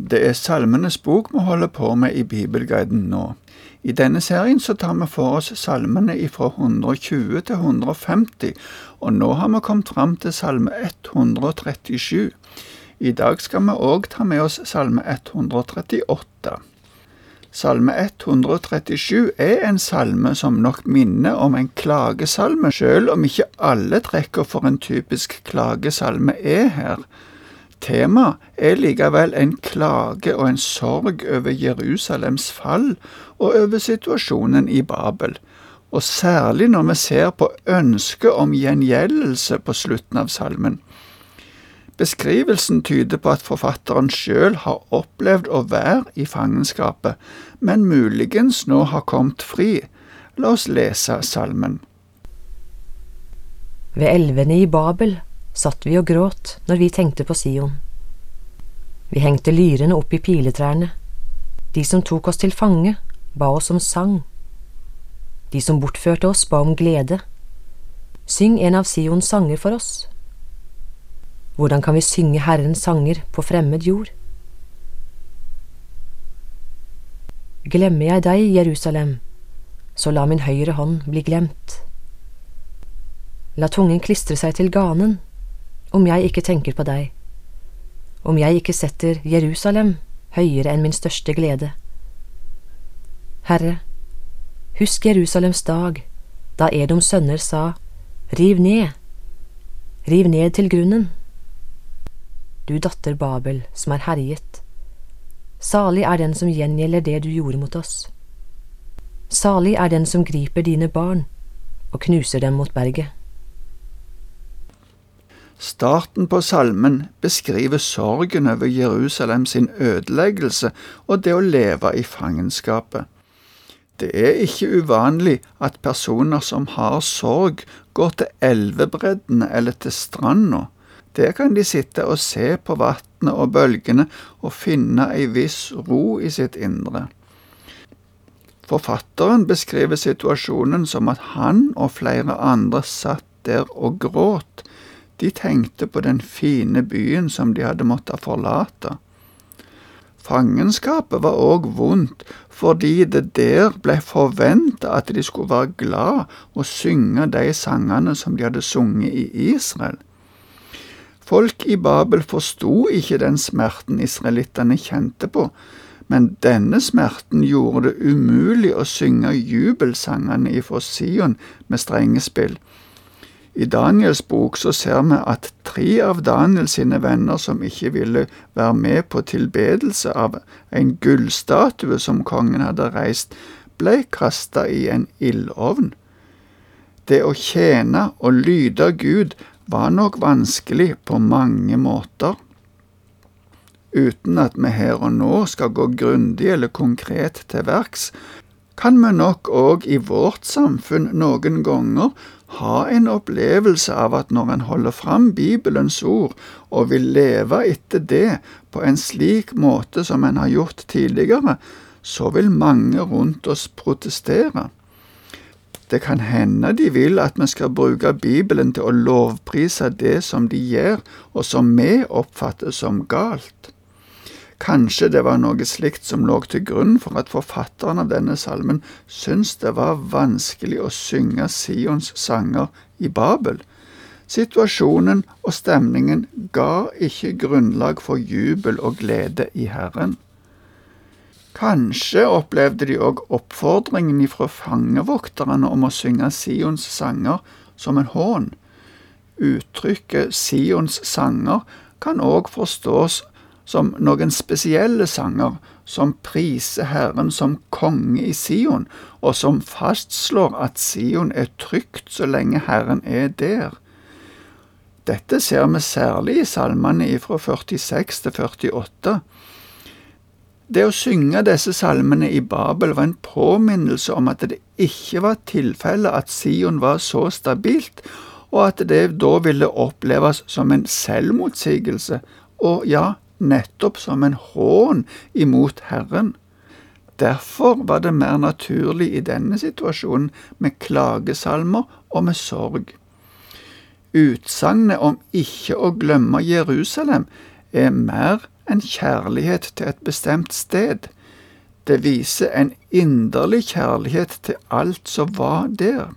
Det er Salmenes bok vi holder på med i Bibelguiden nå. I denne serien så tar vi for oss salmene fra 120 til 150, og nå har vi kommet fram til salme 137. I dag skal vi òg ta med oss salme 138. Salme 137 er en salme som nok minner om en klagesalme, sjøl om ikke alle trekker for en typisk klagesalme er her. Tema er likevel en klage og en sorg over Jerusalems fall og over situasjonen i Babel, og særlig når vi ser på ønsket om gjengjeldelse på slutten av salmen. Beskrivelsen tyder på at forfatteren sjøl har opplevd å være i fangenskapet, men muligens nå har kommet fri. La oss lese salmen. Ved elvene i Babel satt vi og gråt når vi tenkte på Sion. Vi hengte lyrene opp i piletrærne. De som tok oss til fange, ba oss om sang. De som bortførte oss, ba om glede. Syng en av Sions sanger for oss. Hvordan kan vi synge Herrens sanger på fremmed jord? Glemmer jeg deg, Jerusalem, så la min høyre hånd bli glemt. La tungen klistre seg til ganen om jeg ikke tenker på deg, om jeg ikke setter Jerusalem høyere enn min største glede. Herre, husk Jerusalems dag, da Edoms sønner sa, Riv ned, riv ned til grunnen. Du datter Babel, som er herjet. Salig er den som gjengjelder det du gjorde mot oss. Salig er den som griper dine barn og knuser dem mot berget. Starten på salmen beskriver sorgen over Jerusalem sin ødeleggelse og det å leve i fangenskapet. Det er ikke uvanlig at personer som har sorg, går til elvebreddene eller til stranda. Der kan de sitte og se på vannet og bølgene og finne ei viss ro i sitt indre. Forfatteren beskriver situasjonen som at han og flere andre satt der og gråt de tenkte på den fine byen som de hadde måttet forlate. Fangenskapet var òg vondt, fordi det der ble forventa at de skulle være glad og synge de sangene som de hadde sunget i Israel. Folk i Babel forsto ikke den smerten israelittene kjente på, men denne smerten gjorde det umulig å synge jubelsangene ifra Sion med strengespill. I Daniels bok så ser vi at tre av Daniel sine venner som ikke ville være med på tilbedelse av en gullstatue som kongen hadde reist, ble kasta i en ildovn. Det å tjene og lyde Gud var nok vanskelig på mange måter. Uten at vi her og nå skal gå grundig eller konkret til verks, kan vi nok òg i vårt samfunn noen ganger ha en opplevelse av at når en holder fram Bibelens ord og vil leve etter det på en slik måte som en har gjort tidligere, så vil mange rundt oss protestere. Det kan hende de vil at vi skal bruke Bibelen til å lovprise det som de gjør, og som vi oppfatter som galt. Kanskje det var noe slikt som lå til grunn for at forfatteren av denne salmen syntes det var vanskelig å synge Sions sanger i Babel. Situasjonen og stemningen ga ikke grunnlag for jubel og glede i Herren. Kanskje opplevde de òg oppfordringen ifra fangevokterne om å synge Sions sanger som en hån. Uttrykket Sions sanger kan òg forstås som noen spesielle sanger som priser Herren som konge i Sion, og som fastslår at Sion er trygt så lenge Herren er der. Dette ser vi særlig i salmene fra 46 til 48. Det å synge disse salmene i Babel var en påminnelse om at det ikke var tilfelle at Sion var så stabilt, og at det da ville oppleves som en selvmotsigelse, og ja, nettopp som en hån imot Herren. Derfor var det mer naturlig i denne situasjonen med klagesalmer og med sorg. Utsagnet om ikke å glemme Jerusalem er mer en kjærlighet til et bestemt sted. Det viser en inderlig kjærlighet til alt som var der.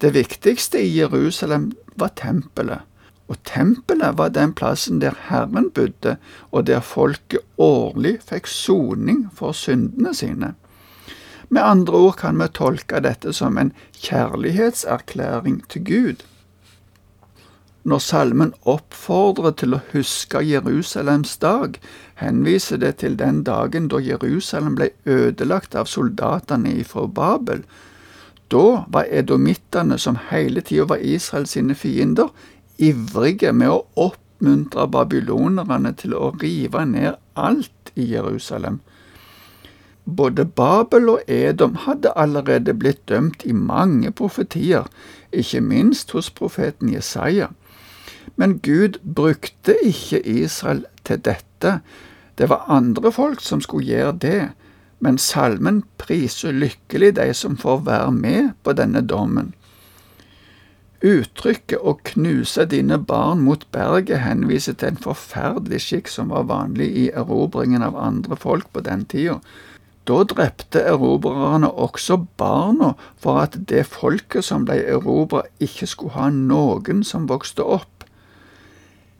Det viktigste i Jerusalem var tempelet, og tempelet var den plassen der Herren bodde, og der folket årlig fikk soning for syndene sine. Med andre ord kan vi tolke dette som en kjærlighetserklæring til Gud. Når salmen oppfordrer til å huske Jerusalems dag, henviser det til den dagen da Jerusalem ble ødelagt av soldatene ifra Babel. Da var edomittene, som hele tida var Israels sine fiender, ivrige med å oppmuntre babylonerne til å rive ned alt i Jerusalem. Både Babel og Edom hadde allerede blitt dømt i mange profetier, ikke minst hos profeten Jesaja. Men Gud brukte ikke Israel til dette, det var andre folk som skulle gjøre det, men salmen priser lykkelig de som får være med på denne dommen. Uttrykket 'å knuse dine barn mot berget' henviser til en forferdelig skikk som var vanlig i erobringen av andre folk på den tida. Da drepte erobrerne også barna for at det folket som ble erobra, ikke skulle ha noen som vokste opp.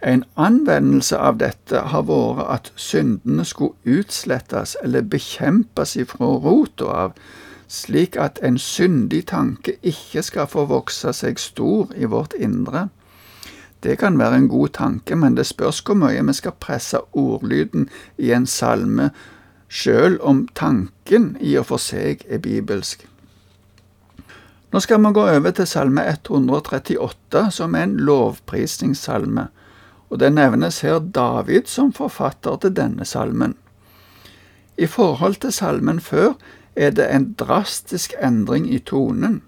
En anvendelse av dette har vært at syndene skulle utslettes eller bekjempes ifra rota av, slik at en syndig tanke ikke skal få vokse seg stor i vårt indre. Det kan være en god tanke, men det spørs hvor mye vi skal presse ordlyden i en salme sjøl om tanken i og for seg er bibelsk. Nå skal vi gå over til salme 138, som er en lovprisningssalme, og det nevnes her David som forfatter til denne salmen. I forhold til salmen før er det en drastisk endring i tonen.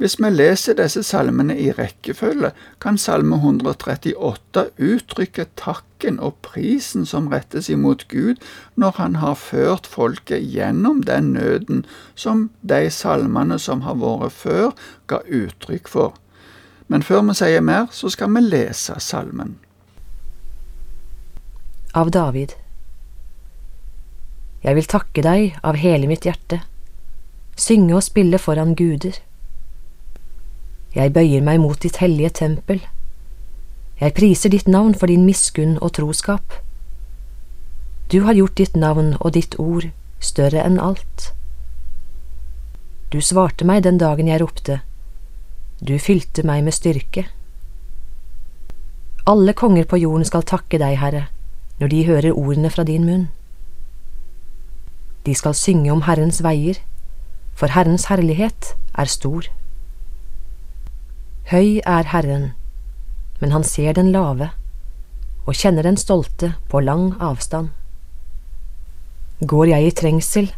Hvis vi leser disse salmene i rekkefølge, kan salme 138 uttrykke takken og prisen som rettes imot Gud når han har ført folket gjennom den nøden som de salmene som har vært før, ga uttrykk for. Men før vi sier mer, så skal vi lese salmen. Av David Jeg vil takke deg av hele mitt hjerte, synge og spille foran guder. Jeg bøyer meg mot ditt hellige tempel. Jeg priser ditt navn for din miskunn og troskap. Du har gjort ditt navn og ditt ord større enn alt. Du svarte meg den dagen jeg ropte, du fylte meg med styrke. Alle konger på jorden skal takke deg, Herre, når de hører ordene fra din munn. De skal synge om Herrens veier, for Herrens herlighet er stor. Høy er Herren, men han ser den lave og kjenner den stolte på lang avstand. Går jeg i trengsel,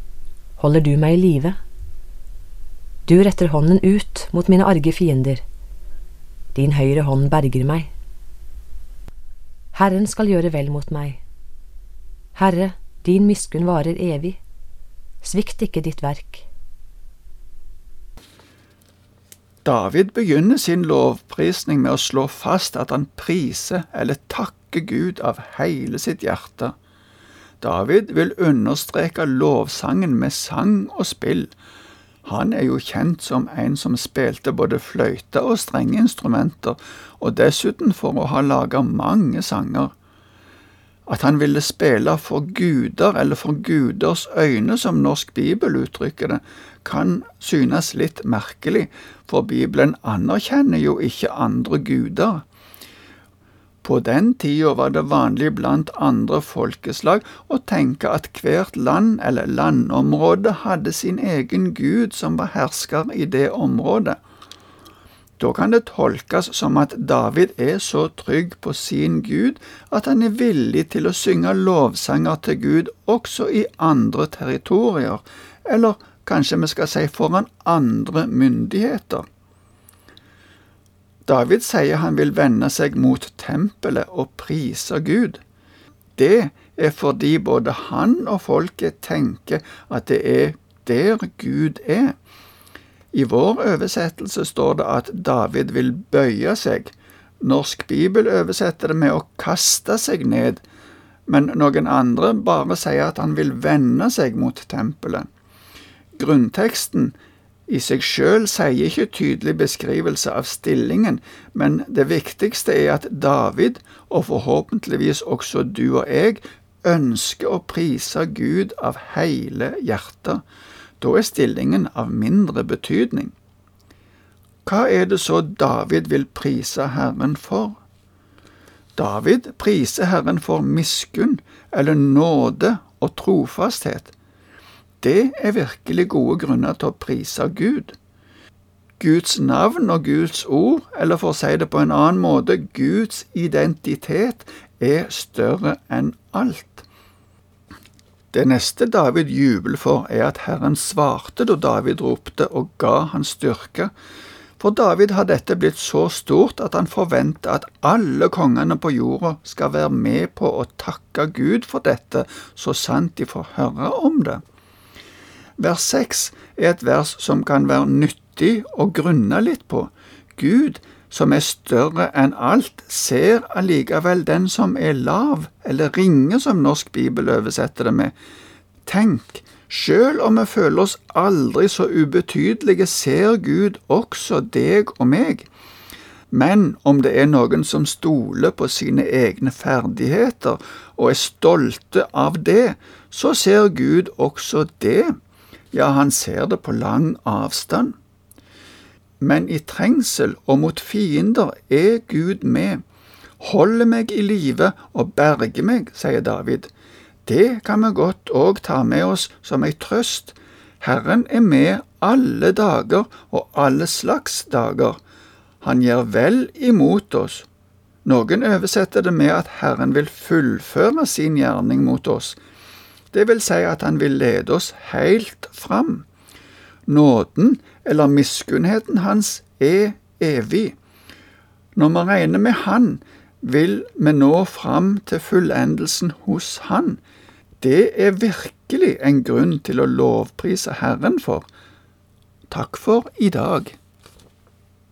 holder du meg i live. Du retter hånden ut mot mine arge fiender. Din høyre hånd berger meg. Herren skal gjøre vel mot meg. Herre, din miskunn varer evig. Svikt ikke ditt verk. David begynner sin lovprisning med å slå fast at han priser eller takker Gud av hele sitt hjerte. David vil understreke lovsangen med sang og spill. Han er jo kjent som en som spilte både fløyte og strenge instrumenter, og dessuten for å ha laga mange sanger. At han ville spille for guder, eller for guders øyne, som norsk bibel uttrykker det, kan synes litt merkelig, for Bibelen anerkjenner jo ikke andre guder. På den tida var det vanlig blant andre folkeslag å tenke at hvert land eller landområde hadde sin egen gud som var hersker i det området. Da kan det tolkes som at David er så trygg på sin Gud at han er villig til å synge lovsanger til Gud også i andre territorier, eller kanskje vi skal si foran andre myndigheter. David sier han vil vende seg mot tempelet og prise Gud. Det er fordi både han og folket tenker at det er der Gud er. I vår oversettelse står det at David vil bøye seg. Norsk bibel oversetter det med å kaste seg ned, men noen andre bare sier at han vil vende seg mot tempelet. Grunnteksten i seg sjøl sier ikke tydelig beskrivelse av stillingen, men det viktigste er at David, og forhåpentligvis også du og jeg, ønsker å prise Gud av hele hjertet. Da er stillingen av mindre betydning. Hva er det så David vil prise Herren for? David priser Herren for miskunn eller nåde og trofasthet. Det er virkelig gode grunner til å prise Gud. Guds navn og Guds ord, eller for å si det på en annen måte, Guds identitet, er større enn alt. Det neste David jubler for, er at Herren svarte da David ropte og ga han styrke. For David har dette blitt så stort at han forventer at alle kongene på jorda skal være med på å takke Gud for dette, så sant de får høre om det. Vers 6 er et vers som kan være nyttig å grunne litt på. Gud, som er større enn alt, ser allikevel den som er lav, eller ringe, som norsk bibel oversetter det med. Tenk, sjøl om vi føler oss aldri så ubetydelige, ser Gud også deg og meg. Men om det er noen som stoler på sine egne ferdigheter og er stolte av det, så ser Gud også det ja, han ser det på lang avstand. Men i trengsel og mot fiender er Gud med, holder meg i live og berger meg, sier David. Det kan vi godt òg ta med oss som ei trøst. Herren er med alle dager og alle slags dager. Han gjør vel imot oss. Noen oversetter det med at Herren vil fullføre sin gjerning mot oss. Det vil si at han vil lede oss helt fram. Nåden, eller miskunnheten hans, er evig. Når vi regner med Han, vil vi nå fram til fullendelsen hos Han. Det er virkelig en grunn til å lovprise Herren for. Takk for i dag.